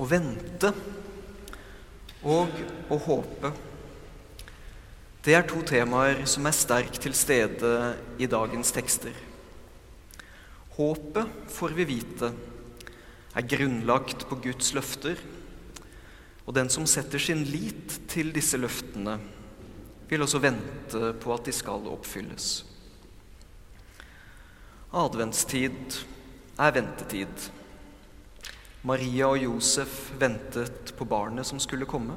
Å vente og å håpe. Det er to temaer som er sterkt til stede i dagens tekster. Håpet, får vi vite, er grunnlagt på Guds løfter, og den som setter sin lit til disse løftene, vil også vente på at de skal oppfylles. Adventstid er ventetid. Maria og Josef ventet på barnet som skulle komme.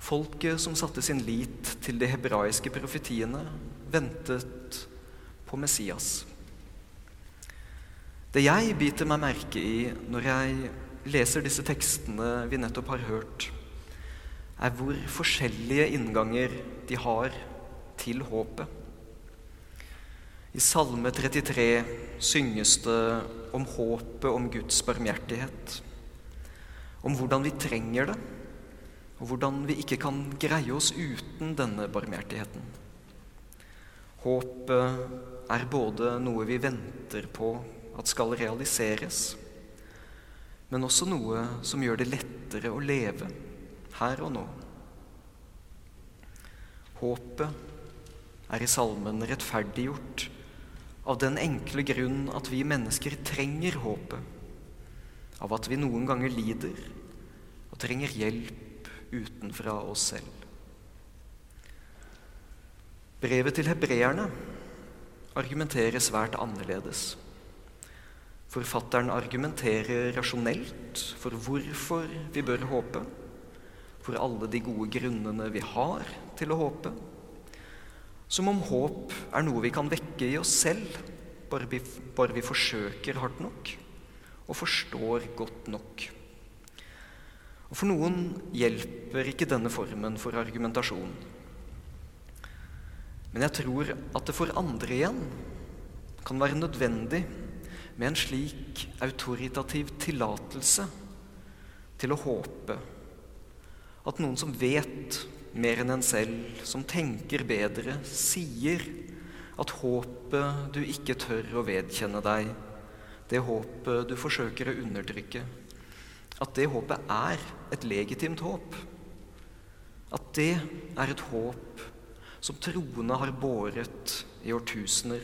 Folket som satte sin lit til de hebraiske profetiene, ventet på Messias. Det jeg biter meg merke i når jeg leser disse tekstene vi nettopp har hørt, er hvor forskjellige innganger de har til håpet. I Salme 33 synges det om håpet om Guds barmhjertighet. Om hvordan vi trenger det, og hvordan vi ikke kan greie oss uten denne barmhjertigheten. Håpet er både noe vi venter på at skal realiseres, men også noe som gjør det lettere å leve her og nå. Håpet er i salmen rettferdiggjort av den enkle grunn at vi mennesker trenger håpet, av at vi noen ganger lider og trenger hjelp utenfra oss selv. Brevet til hebreerne argumenterer svært annerledes. Forfatteren argumenterer rasjonelt for hvorfor vi bør håpe, for alle de gode grunnene vi har til å håpe, som om håp er noe vi kan vekke i oss selv, bare vi, bare vi forsøker hardt nok og forstår godt nok. Og For noen hjelper ikke denne formen for argumentasjon. Men jeg tror at det for andre igjen kan være nødvendig med en slik autoritativ tillatelse til å håpe at noen som vet mer enn en selv, som tenker bedre, sier at håpet du ikke tør å vedkjenne deg, det håpet du forsøker å undertrykke, at det håpet er et legitimt håp. At det er et håp som troende har båret i årtusener.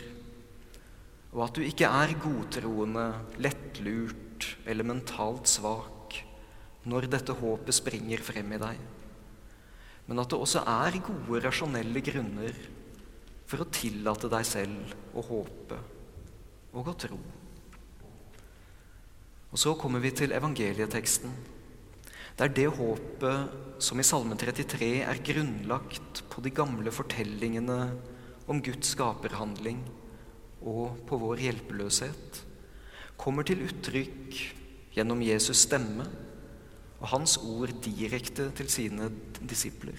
Og at du ikke er godtroende, lettlurt eller mentalt svak når dette håpet springer frem i deg men at det også er gode, rasjonelle grunner for å tillate deg selv å håpe og å tro. Og Så kommer vi til evangelieteksten. Det er det håpet som i Salme 33 er grunnlagt på de gamle fortellingene om Guds skaperhandling og på vår hjelpeløshet, kommer til uttrykk gjennom Jesus' stemme og hans ord direkte til sine disipler.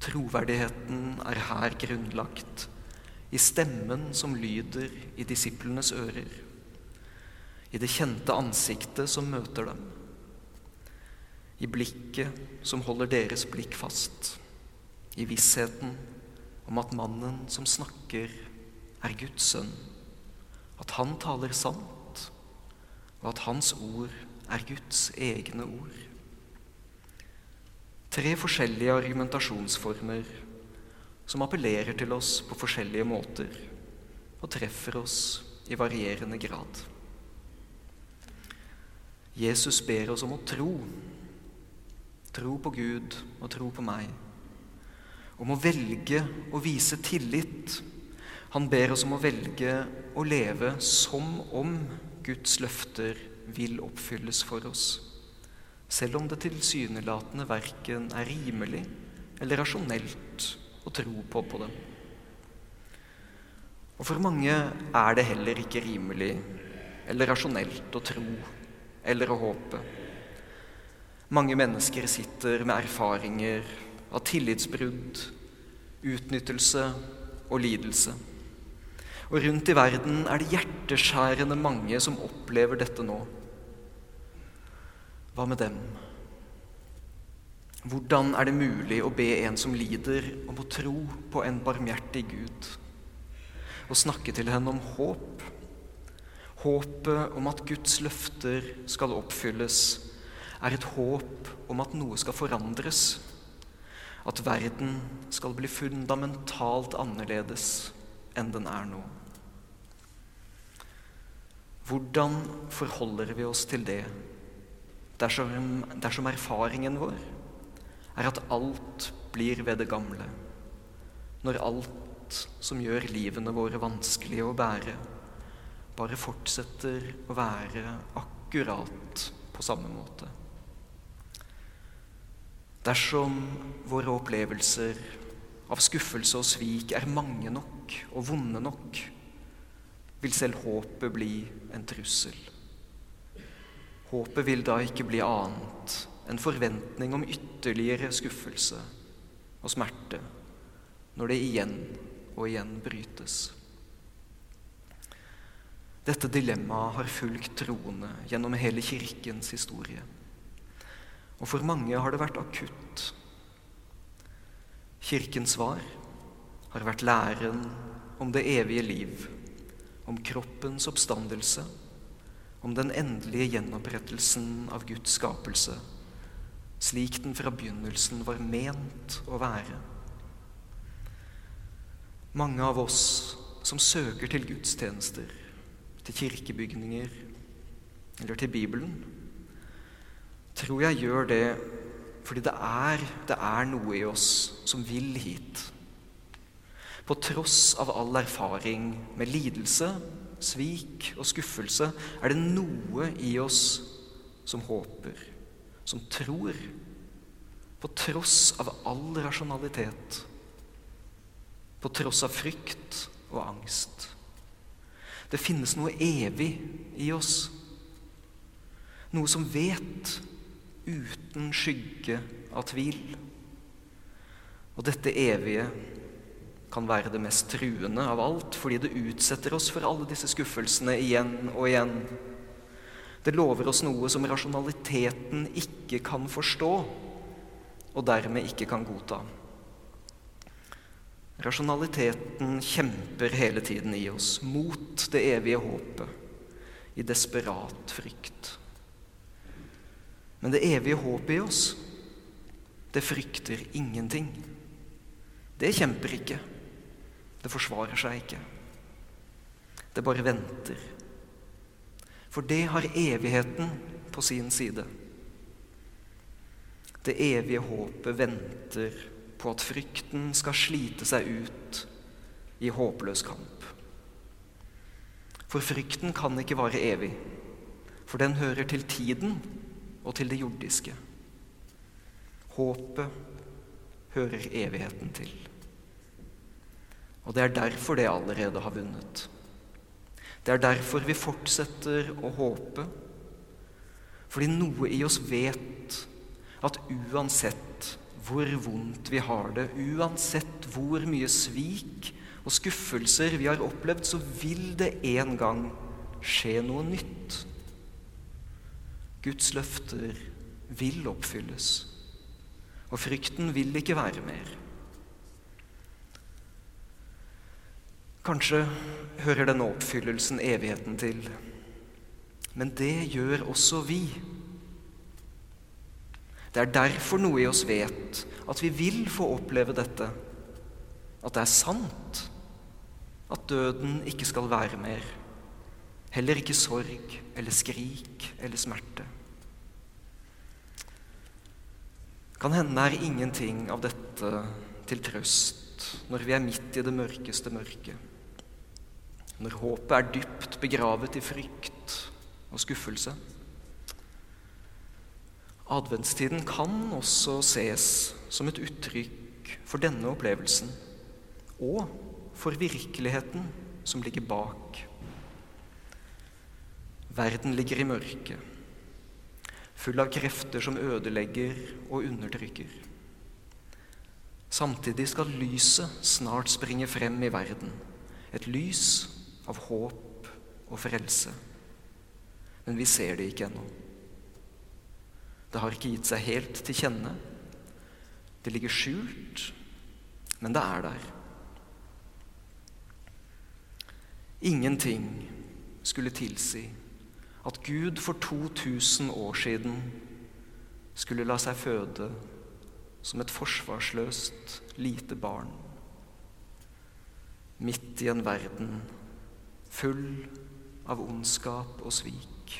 Troverdigheten er her grunnlagt i stemmen som lyder i disiplenes ører, i det kjente ansiktet som møter dem, i blikket som holder deres blikk fast, i vissheten om at mannen som snakker, er Guds sønn, at han taler sant, og at hans ord er Guds egne ord. Tre forskjellige argumentasjonsformer som appellerer til oss på forskjellige måter og treffer oss i varierende grad. Jesus ber oss om å tro. Tro på Gud og tro på meg. Om å velge å vise tillit. Han ber oss om å velge å leve som om Guds løfter vil oppfylles for oss, selv om det tilsynelatende verken er rimelig eller rasjonelt å tro på på dem. Og for mange er det heller ikke rimelig eller rasjonelt å tro eller å håpe. Mange mennesker sitter med erfaringer av tillitsbrudd, utnyttelse og lidelse. Og rundt i verden er det hjerteskjærende mange som opplever dette nå. Hva med dem? Hvordan er det mulig å be en som lider, om å tro på en barmhjertig Gud? Og snakke til henne om håp? Håpet om at Guds løfter skal oppfylles, er et håp om at noe skal forandres. At verden skal bli fundamentalt annerledes enn den er nå. Hvordan forholder vi oss til det dersom, dersom erfaringen vår er at alt blir ved det gamle? Når alt som gjør livene våre vanskelige å bære, bare fortsetter å være akkurat på samme måte. Dersom våre opplevelser av skuffelse og svik er mange nok og vonde nok, vil selv håpet bli en trussel. Håpet vil da ikke bli annet enn forventning om ytterligere skuffelse og smerte når det igjen og igjen brytes. Dette dilemmaet har fulgt troende gjennom hele kirkens historie. Og for mange har det vært akutt. Kirkens svar har vært læren om det evige liv, om kroppens oppstandelse, om den endelige gjenopprettelsen av Guds skapelse, slik den fra begynnelsen var ment å være. Mange av oss som søker til gudstjenester, til kirkebygninger eller til Bibelen, tror jeg gjør det fordi det er, det er noe i oss som vil hit. På tross av all erfaring med lidelse, svik og skuffelse er det noe i oss som håper, som tror, på tross av all rasjonalitet, på tross av frykt og angst. Det finnes noe evig i oss. Noe som vet uten skygge av tvil. Og dette evige kan være det mest truende av alt, fordi det utsetter oss for alle disse skuffelsene igjen og igjen. Det lover oss noe som rasjonaliteten ikke kan forstå, og dermed ikke kan godta. Rasjonaliteten kjemper hele tiden i oss mot det evige håpet, i desperat frykt. Men det evige håpet i oss, det frykter ingenting. Det kjemper ikke. Det forsvarer seg ikke. Det bare venter. For det har evigheten på sin side. Det evige håpet venter på at frykten skal slite seg ut i håpløs kamp. For frykten kan ikke vare evig, for den hører til tiden og til det jordiske. Håpet hører evigheten til. Og det er derfor det allerede har vunnet. Det er derfor vi fortsetter å håpe. Fordi noe i oss vet at uansett hvor vondt vi har det, uansett hvor mye svik og skuffelser vi har opplevd, så vil det en gang skje noe nytt. Guds løfter vil oppfylles, og frykten vil ikke være mer. Kanskje hører denne oppfyllelsen evigheten til, men det gjør også vi. Det er derfor noe i oss vet at vi vil få oppleve dette. At det er sant at døden ikke skal være mer. Heller ikke sorg eller skrik eller smerte. Kan hende er ingenting av dette til trøst når vi er midt i det mørkeste mørket. Når håpet er dypt begravet i frykt og skuffelse. Adventstiden kan også ses som et uttrykk for denne opplevelsen og for virkeligheten som ligger bak. Verden ligger i mørket, full av krefter som ødelegger og undertrykker. Samtidig skal lyset snart springe frem i verden, et lys av håp og frelse. Men vi ser det ikke ennå. Det har ikke gitt seg helt til kjenne. Det ligger skjult, men det er der. Ingenting skulle tilsi at Gud for 2000 år siden skulle la seg føde som et forsvarsløst lite barn midt i en verden full av ondskap og svik.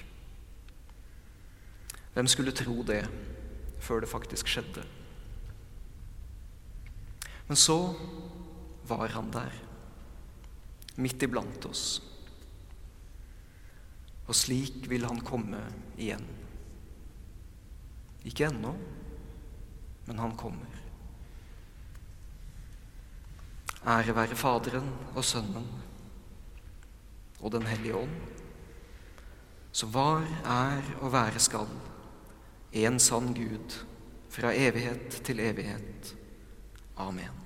Hvem skulle tro det før det faktisk skjedde? Men så var han der, midt iblant oss. Og slik vil han komme igjen. Ikke ennå, men han kommer. Ære være Faderen og Sønnen og Den hellige ånd, som var, er og være skal, en sann Gud, fra evighet til evighet. Amen.